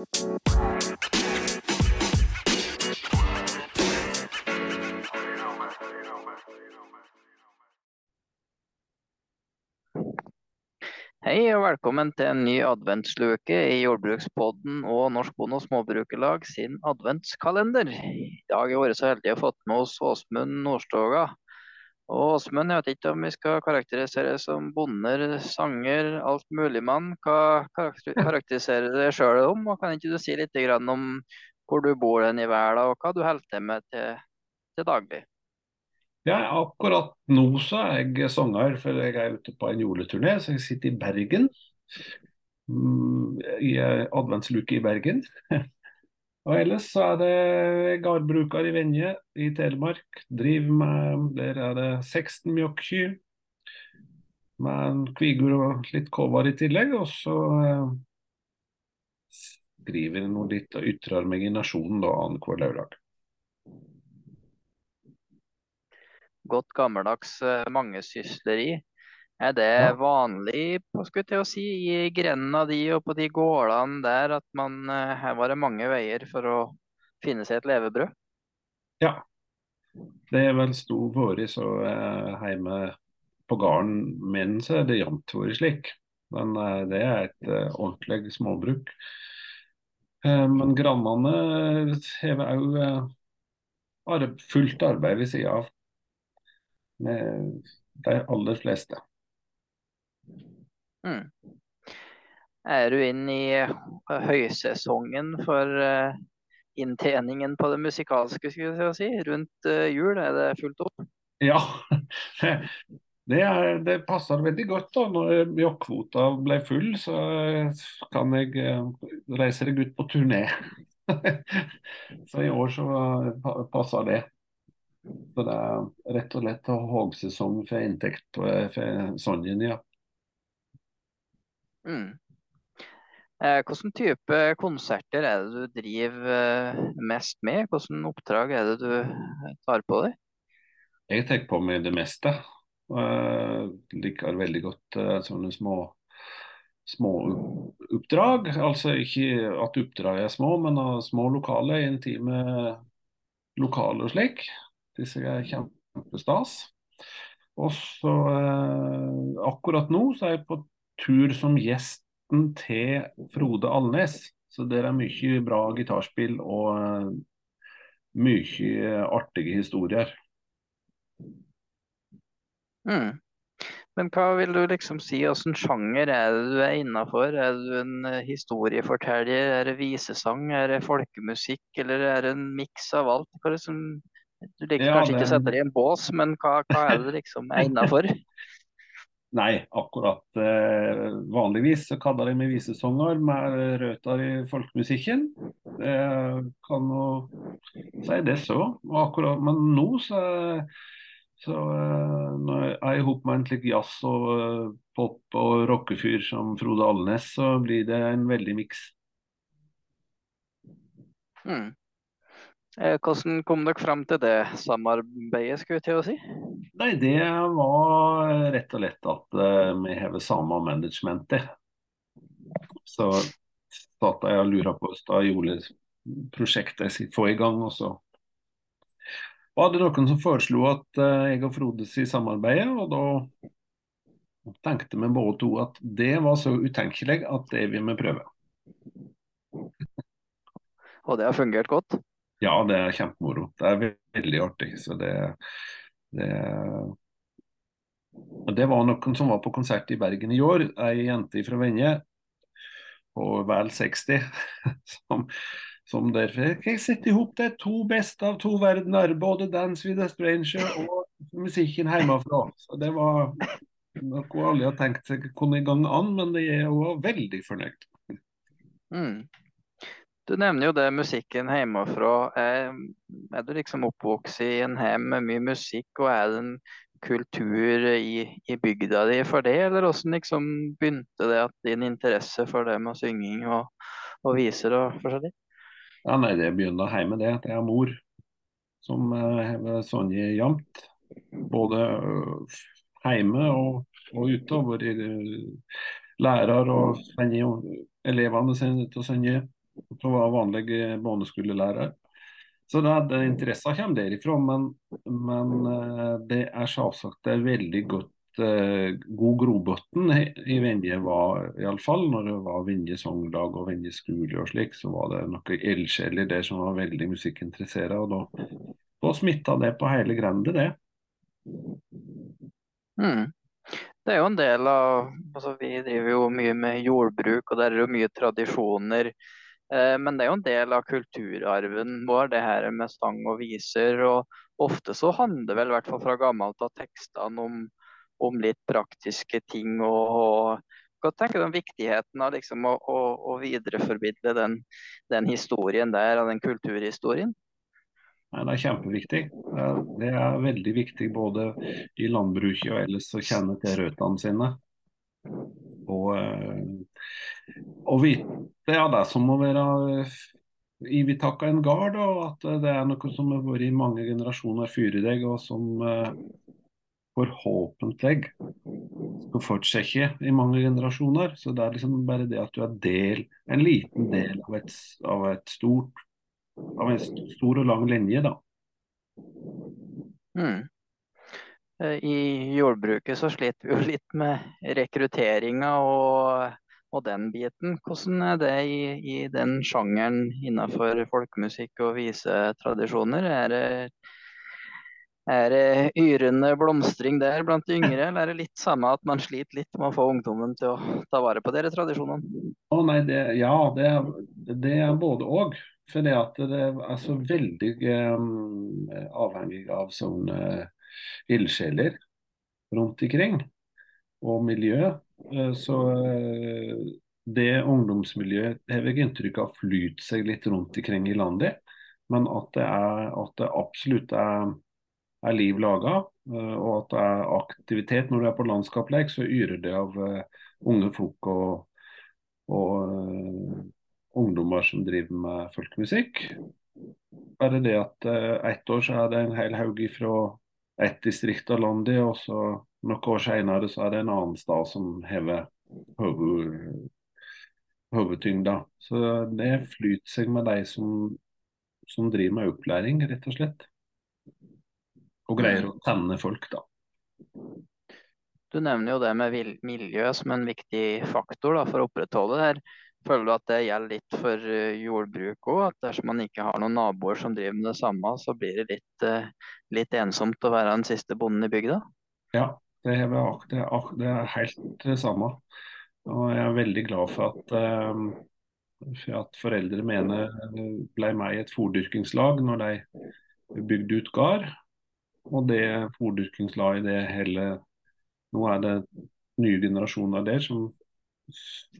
Hei og velkommen til en ny adventsluke i Jordbrukspodden og Norsk Bonde- og Småbrukerlag sin adventskalender. I dag har vi vært så heldige å fått med oss Åsmund Nordstoga. Og Åsmund, jeg vet ikke om vi skal karakterisere som bonder, sanger, alt mulig mann. Hva karakteriserer du deg sjøl om? Og kan ikke du si litt om hvor du bor den i verden, og hva du holder til med til, til daglig? Ja, akkurat nå så er jeg sanger, for jeg er ute på en juleturné. Så jeg sitter i Bergen. Mm, I adventsluke i Bergen. Og ellers så er det gårdbruker i Venje i Telemark. Driver med Der er det 16 mjølkekyr. Med en kvigur og litt kovar i tillegg. Og så eh, skriver jeg noe litt og ytrer meg i Nasjonen annenhver lørdag. godt gammeldags eh, mangesysleri. Er det Ja. vanlig på, skulle til å si, i grenda di og på de gårdene der at man eh, her var det mange veier for å finne seg et levebrød? Ja. Det er vel stor våre så eh, hjemme på gården min så er det jevnt vært slik. Men eh, det er et eh, ordentlig småbruk. Men grannene har òg fullt arbeid ved sida av. De aller fleste. Mm. Er du inne i eh, høysesongen for eh, inntjeningen på det musikalske, skulle jeg si? Rundt eh, jul, er det fullt opp? Ja, det, er, det passer veldig godt. da. Når jobbkvota ble full, så kan jeg reise deg ut på turné. så i år så passer det. Så det er rett og slett hogsesong for inntekt for songen, ja. Mm. Eh, Hvilken type konserter er det du driver eh, mest med? Hvilke oppdrag er det du eh, tar på deg? Jeg tar på meg det meste. Jeg liker veldig godt sånne små små oppdrag. Altså ikke at oppdrag er små, men små lokale, intime lokaler og slik. Disse er kjempestas. Og så eh, akkurat nå så er jeg på tur som gjesten til Frode Alnes. Så det er mye bra gitarspill og eh, mye artige historier. Mm. Men hva vil du liksom si, hvilken sjanger er det du er innafor? Er du en eh, historieforteller, er det visesang, er det folkemusikk, eller er det en miks av alt? Er du liker Ja, kanskje ikke det- å sette deg i en bås, men hva, hva er det du liksom er innafor? Nei, akkurat. Eh, vanligvis så kaller de meg visesanger med røtter i folkemusikken. Eh, kan jo si det så. Akkurat, men nå så, så eh, når jeg er hop med en slik jazz og eh, pop og rockefyr som Frode Alnes, så blir det en veldig miks. Mm. Eh, Hvordan kom dere fram til det samarbeidet, skulle jeg til å si? Nei, det var rett og lett at eh, vi har samme managementet. Så satt jeg og lura på juleprosjektet jeg skulle få i gang. Og så var det noen som foreslo at eh, jeg og Frode si samarbeidet, og da tenkte vi både to at det var så utenkelig at det vil vi prøve. Og det har fungert godt? Ja, det er kjempemoro. Det er veldig artig. Så det, det og Det var noen som var på konsert i Bergen i år. Ei jente fra Venje på vel 60. Som, som derfor Jeg setter i hop det to beste av to verdener. Både 'Dance with a Stranger' og musikken hjemmefra. Så det var noe aldri har tenkt seg kunne i gang an, men det er hun veldig fornøyd. Mm. Du nevner jo det musikken hjemmefra. Er, er du liksom oppvokst i en hjem med mye musikk, og er det en kultur i, i bygda di for det, eller hvordan liksom begynte det at din interesse for det med synging og, og viser og forskjellig? Ja, nei, Det begynner hjemme, det. At jeg har mor som eh, har sunget jevnt. Både øh, hjemme og, og ute. Og vært øh, lærer og sender elevene sine til å synge. Å være vanlig barneskolelærer. Så det, det interessen kommer derifra, men, men eh, det er selvsagt en veldig godt eh, god grobunn i Venje var iallfall når det var Venje sanglag og Venje skole og slik, så var det noen ildsjeler der som var veldig musikkinteressert. Og da, da smitta det på hele grendet, det. Mm. Det er jo en del av altså Vi driver jo mye med jordbruk, og der er jo mye tradisjoner. Eh, men det er jo en del av kulturarven vår, det her med sang og viser. Og ofte så handler vel, i hvert fall fra gammelt av tekstene om, om, litt praktiske ting. og, og hva tenker om viktigheten av liksom å, å, å videreformidle den, den, historien der, av den kulturhistorien. Nei, Det er kjempeviktig. Det er veldig viktig både i landbruket og ellers å kjenne til røttene sine. Og, eh, og vite ja, det som å være ivitakka en gard, og at det er noe som har vært i mange generasjoner før deg, og som eh, forhåpentlig skal fortsette i mange generasjoner. Så det er liksom bare det at du er del, en liten del av et, av et stort av en stor og lang linje, da. Mm. Eh, I jordbruket så sliter vi jo litt med rekrutteringa og, og, den biten. Hvordan er det i, i den sjangeren innenfor folkemusikk og visetradisjoner? Er det, er det yrende blomstring der blant de yngre, eller er det litt samme at man sliter litt med å få ungdommen til å ta vare på dere tradisjonene? Å nei, det, ja, det det er både òg. For det det er så veldig um, avhengig av sånne ildsjeler rundt omkring, og miljø. Eh, så eh, det ungdomsmiljøet har jeg inntrykk av flyter seg litt rundt omkring i landet. Men at det, er, at det absolutt er, er liv laga, eh, og at det er aktivitet. Når du er på landskapslek, så yrer det av unge folk og, og ungdommer som driver med folkemusikk. Bare det at ett år så er det en hel haug fra ett distrikt av landet, og så noen år senere så er det en annen stad som hever hodetyngda. Så det flyter seg med de som, som driver med opplæring, rett og slett. Og greier å tenne folk, da. Du nevner jo det med miljø som en viktig faktor da, for å opprettholde det her. Føler du at det gjelder litt for eh, jordbruk òg? At dersom man ikke har noen naboer som driver med det samme, så blir det litt, eh, litt ensomt å være den siste bonden i bygda? Ja, det er, det er helt det samme. Og jeg er veldig glad for at, uh, for at foreldre mener ble meg et fòrdyrkingslag når de bygde ut gard. Og det fòrdyrkingslaget, det hele Nå er det nye generasjoner der som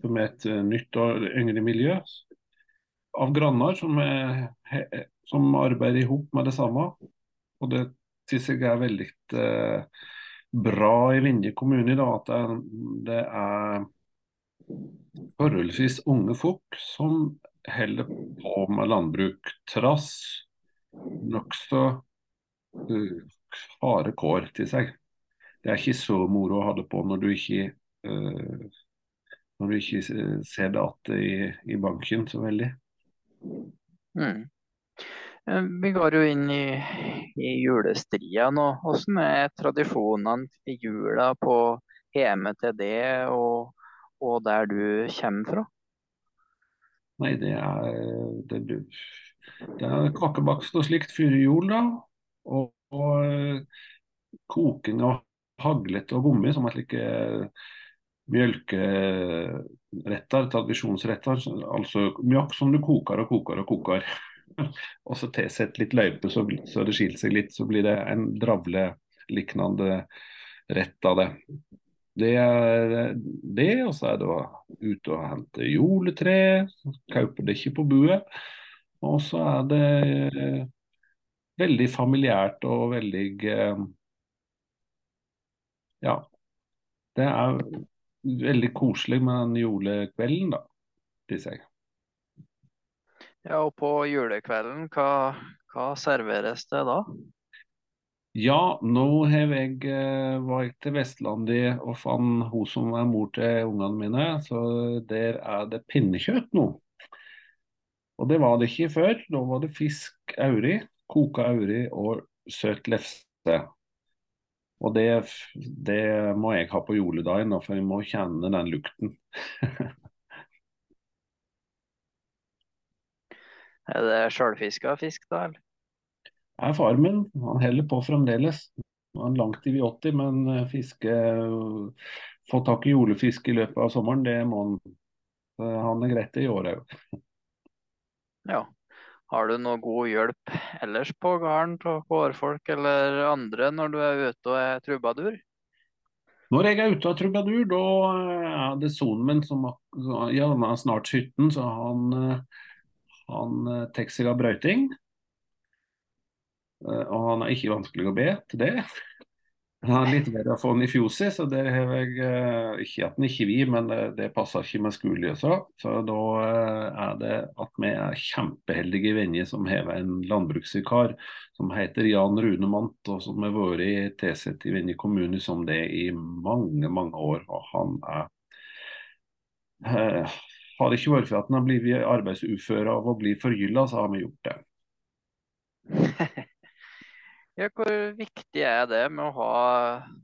som er et eh, nytt og yngre miljø av granner som, er, som arbeider i hop med det samme. Og det syns jeg er veldig eh, bra i Vinje kommune, da, at det, det, er forholdsvis unge folk som holder på med landbruk, trass nokså uh, harde kår til seg. Det er ikke så moro å ha det på når du ikke uh, når du ikke ser det igjen i, i, banken så veldig. Mm. Eh, vi går jo inn i, i julestria nå. Hvordan er tradisjonene i jula på hjemme til det, og, og, der du kommer fra? Nei, det er, det, det er kakebakst og slikt før jul, da. Og, og koking av haglet og gommi, som er slike mjølkeretter, tradisjonsretter. Altså mjøkk som du koker og koker og koker. Og så tilsett litt løype så, så det skiller seg litt, så blir det en dravle-liknende rett av det. Det er det, og så er det å ut og hente juletre. Kauper det ikke på buet. Og så er det veldig familiært og veldig eh, Ja. Det er veldig koselig med den julekvelden, da, sier jeg. Ja, og på julekvelden, hva, hva serveres det da? Ja, nå jeg eh, vært til Vestlandet og fant hun som er mor til ungene mine, så der er det pinnekjøtt nå. Og det var det ikke før. Da var det fisk auri, koka auri og søt lefse. Og det, det må jeg ha på juledagen, for jeg må kjenne den lukten. Er det sjølfiska fisk, da? eller? er far min. Han heller på fremdeles. Han er langt i 80, men eh, fiske Få tak i julefisk i løpet av sommeren, det må han. Han er greit i år òg. Ja. Har du noe god hjelp ellers på gården av kårfolk eller andre når du er ute og er trubadur? Når jeg er ute av trubadur, da er det sonen min som ja, han er snart 17, så han, eh, han eh, tar seg av brøyting. Eh, og han er ikke vanskelig å be til det. Han har litt verre å få han i fjoset, så det har jeg eh, ikke at han ikke vil, men det, det passer ikke med skole. Så, da eh, er det at vi er kjempeheldige venner som har en landbruksvikar som heter Jan Runemant, og som har vært i tilsatt i Venje kommune som det i mange, mange år. Og han er eh, Har det ikke vært for at han har blitt arbeidsufør av å bli forgylla, så har vi gjort det. Ja, hvor viktig er det med å ha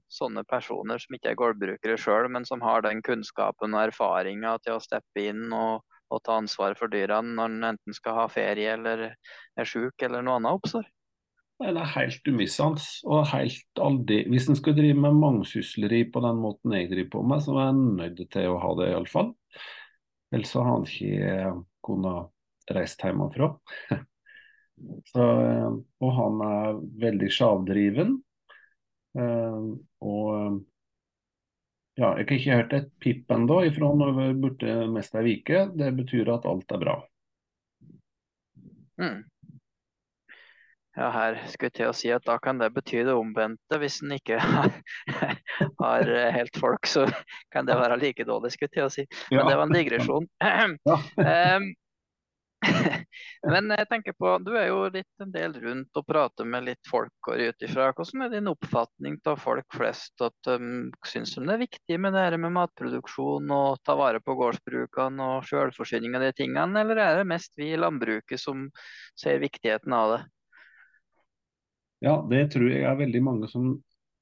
sånne personer som ikke er gårdbrukere sjøl, men som har den kunnskapen og erfaringa til å steppe inn og, og, ta ansvar for dyrene når en enten skal ha ferie eller er sjuk eller noe annet oppstår? Det er helt umissende. og helt aldri, Hvis en skal drive med mangsysleri på den måten jeg driver på med, så er en nødt til å ha det, iallfall. Ellers har han ikke kunnet reist hjemmefra. Så, eh, og han er veldig sjavdriven. Uh, og eh, ja, jeg har ikke hørt et pip ennå ifra han er borte mest ei uke. Det betyr at alt er bra. Mm. Ja, her skulle jeg til å si at da kan det bety det omvendte. Hvis en ikke har, har, helt folk, så kan det være like dårlig, skulle jeg til å si. Men ja. det var en digresjon. Ja. um, Men jeg tenker på, du er jo litt en del rundt og prater med litt folk og ut ifra. Hvordan er din oppfatning av folk flest? at um, Syns de det er viktig med det her med matproduksjon og ta vare på gårdsbrukene og selvforsyning av de tingene, eller er det mest vi i landbruket som ser viktigheten av det? Ja, det tror jeg er veldig mange som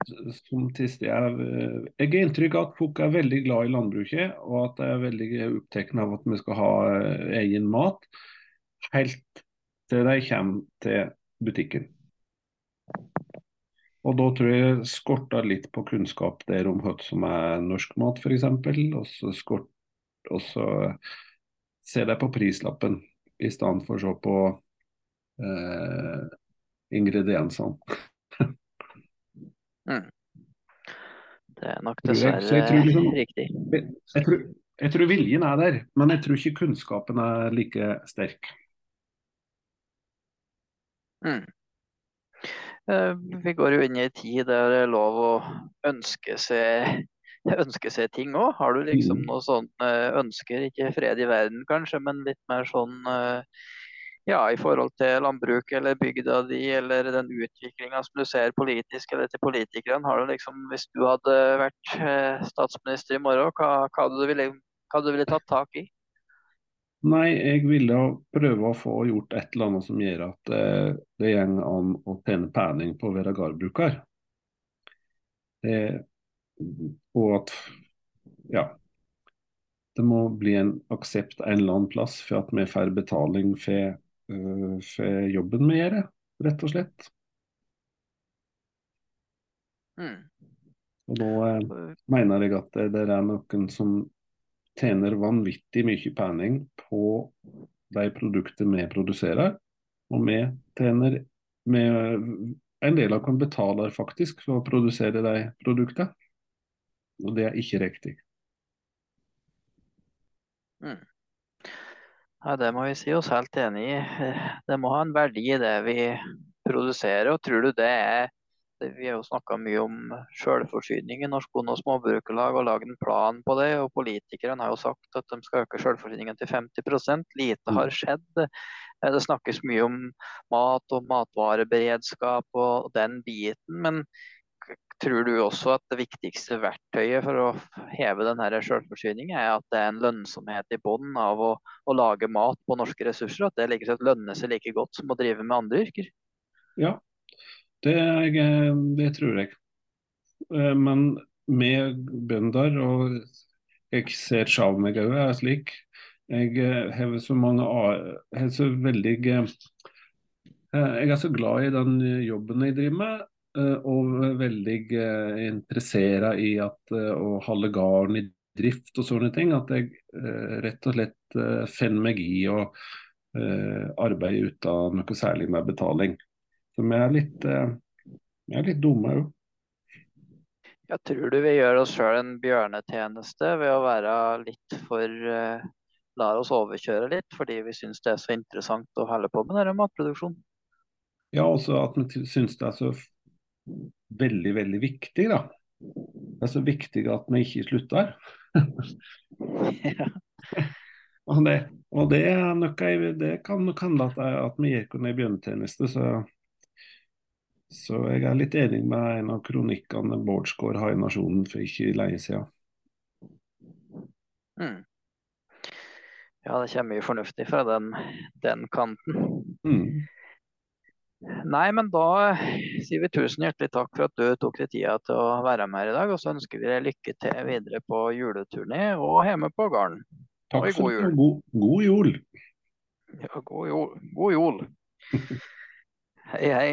som tister. Jeg, Jeg har inntrykk av at folk er veldig glad i landbruket, og at de er veldig opptatt av at vi skal ha eh, egen mat helt til de kommer til butikken. Og da tror jeg skorter litt på kunnskap der om hva som er norsk mat, f.eks. Og så skort, og så ser de på prislappen i stedet for å se på eh, ingrediensene. mm. Det er nok dessverre jeg, jeg liksom, riktig. Jeg, tror, jeg tror viljen er der, men jeg tror ikke kunnskapen er like sterk. Mm. Eh, vi går jo inn i en tid der det er lov å ønske seg, ønske seg ting òg. Har du liksom mm. noe sånt eh, ønsker, ikke fred i verden kanskje, men litt mer sånn eh, ja, i forhold til landbruk eller bygda di, eller den utviklinga som du ser politisk eller til politikerne. Har du liksom, Hvis du hadde vært statsminister i morgen, hva, hva, du ville, hva du ville tatt tak i? Nei, jeg ville prøve å få gjort et eller annet som gjør at eh, det går an å tjene penger på å være gårdbruker. og at ja, det må bli en aksept en eller annen plass for at vi får betaling for, for jobben vi gjør, rett og slett. Mm. Og da uh, mener jeg at det, det er noen som tjener vanvittig mye penger på de produktene vi produserer. Og vi tjener med, En del av kan betaler faktisk for å produsere de produktene. Og det er ikke riktig. Mm. Ja, det må vi si oss helt enig i. Det må ha en verdi i det vi produserer. og Tror du det er vi har jo snakka mye om selvforsyning i Norsk Bonde- og Småbrukerlag og lagd en plan på det. og Politikerne har jo sagt at de skal øke selvforsyningen til 50% Lite har mm. skjedd. Eh, det snakkes mye om mat og matvareberedskap og den biten. Men tror du også at det viktigste verktøyet for å heve denne selvforsyningen er at det er en lønnsomhet i bunnen av å, å, lage mat på norske ressurser? At det like sett lønner seg like godt som å drive med andre yrker? Ja, det, det tror jeg. Eh, men med bønder, og jeg ser selv meg òg er slik, jeg eh, har så mange jeg er så veldig eh, Jeg er så glad i den jobben jeg driver med, Eh, og veldig eh, interessert i at, eh, å holde gården i drift og sånne ting. At jeg rett og slett finner meg i å arbeide uten noe særlig med betaling. Så vi er litt, vi er litt dumme òg. Jeg tror du vi gjør oss sjøl en bjørnetjeneste ved å være litt for La oss overkjøre litt fordi vi syns det er så interessant å holde på med denne matproduksjonen. Ja, også at vi syns det er så veldig, veldig viktig. da. Det er så viktig at vi ikke slutter. og, det, og det, nok, det kan nok hende at, at vi under en bjørnetjeneste. Så, så jeg er litt enig med en av kronikkene Bårdsgaard har i Nasjonen for ikke lenge siden. Mm. Ja, det kommer mye fornuftig fra den, den kanten. Mm. Nei, men da sier vi tusen hjertelig takk for at du tok deg tida til å være med her i dag. Og så ønsker vi deg lykke til videre på juleturné og hjemme på gården. Takk for god jul. God, god jul. Ja, god jul. God jul. hei, hei.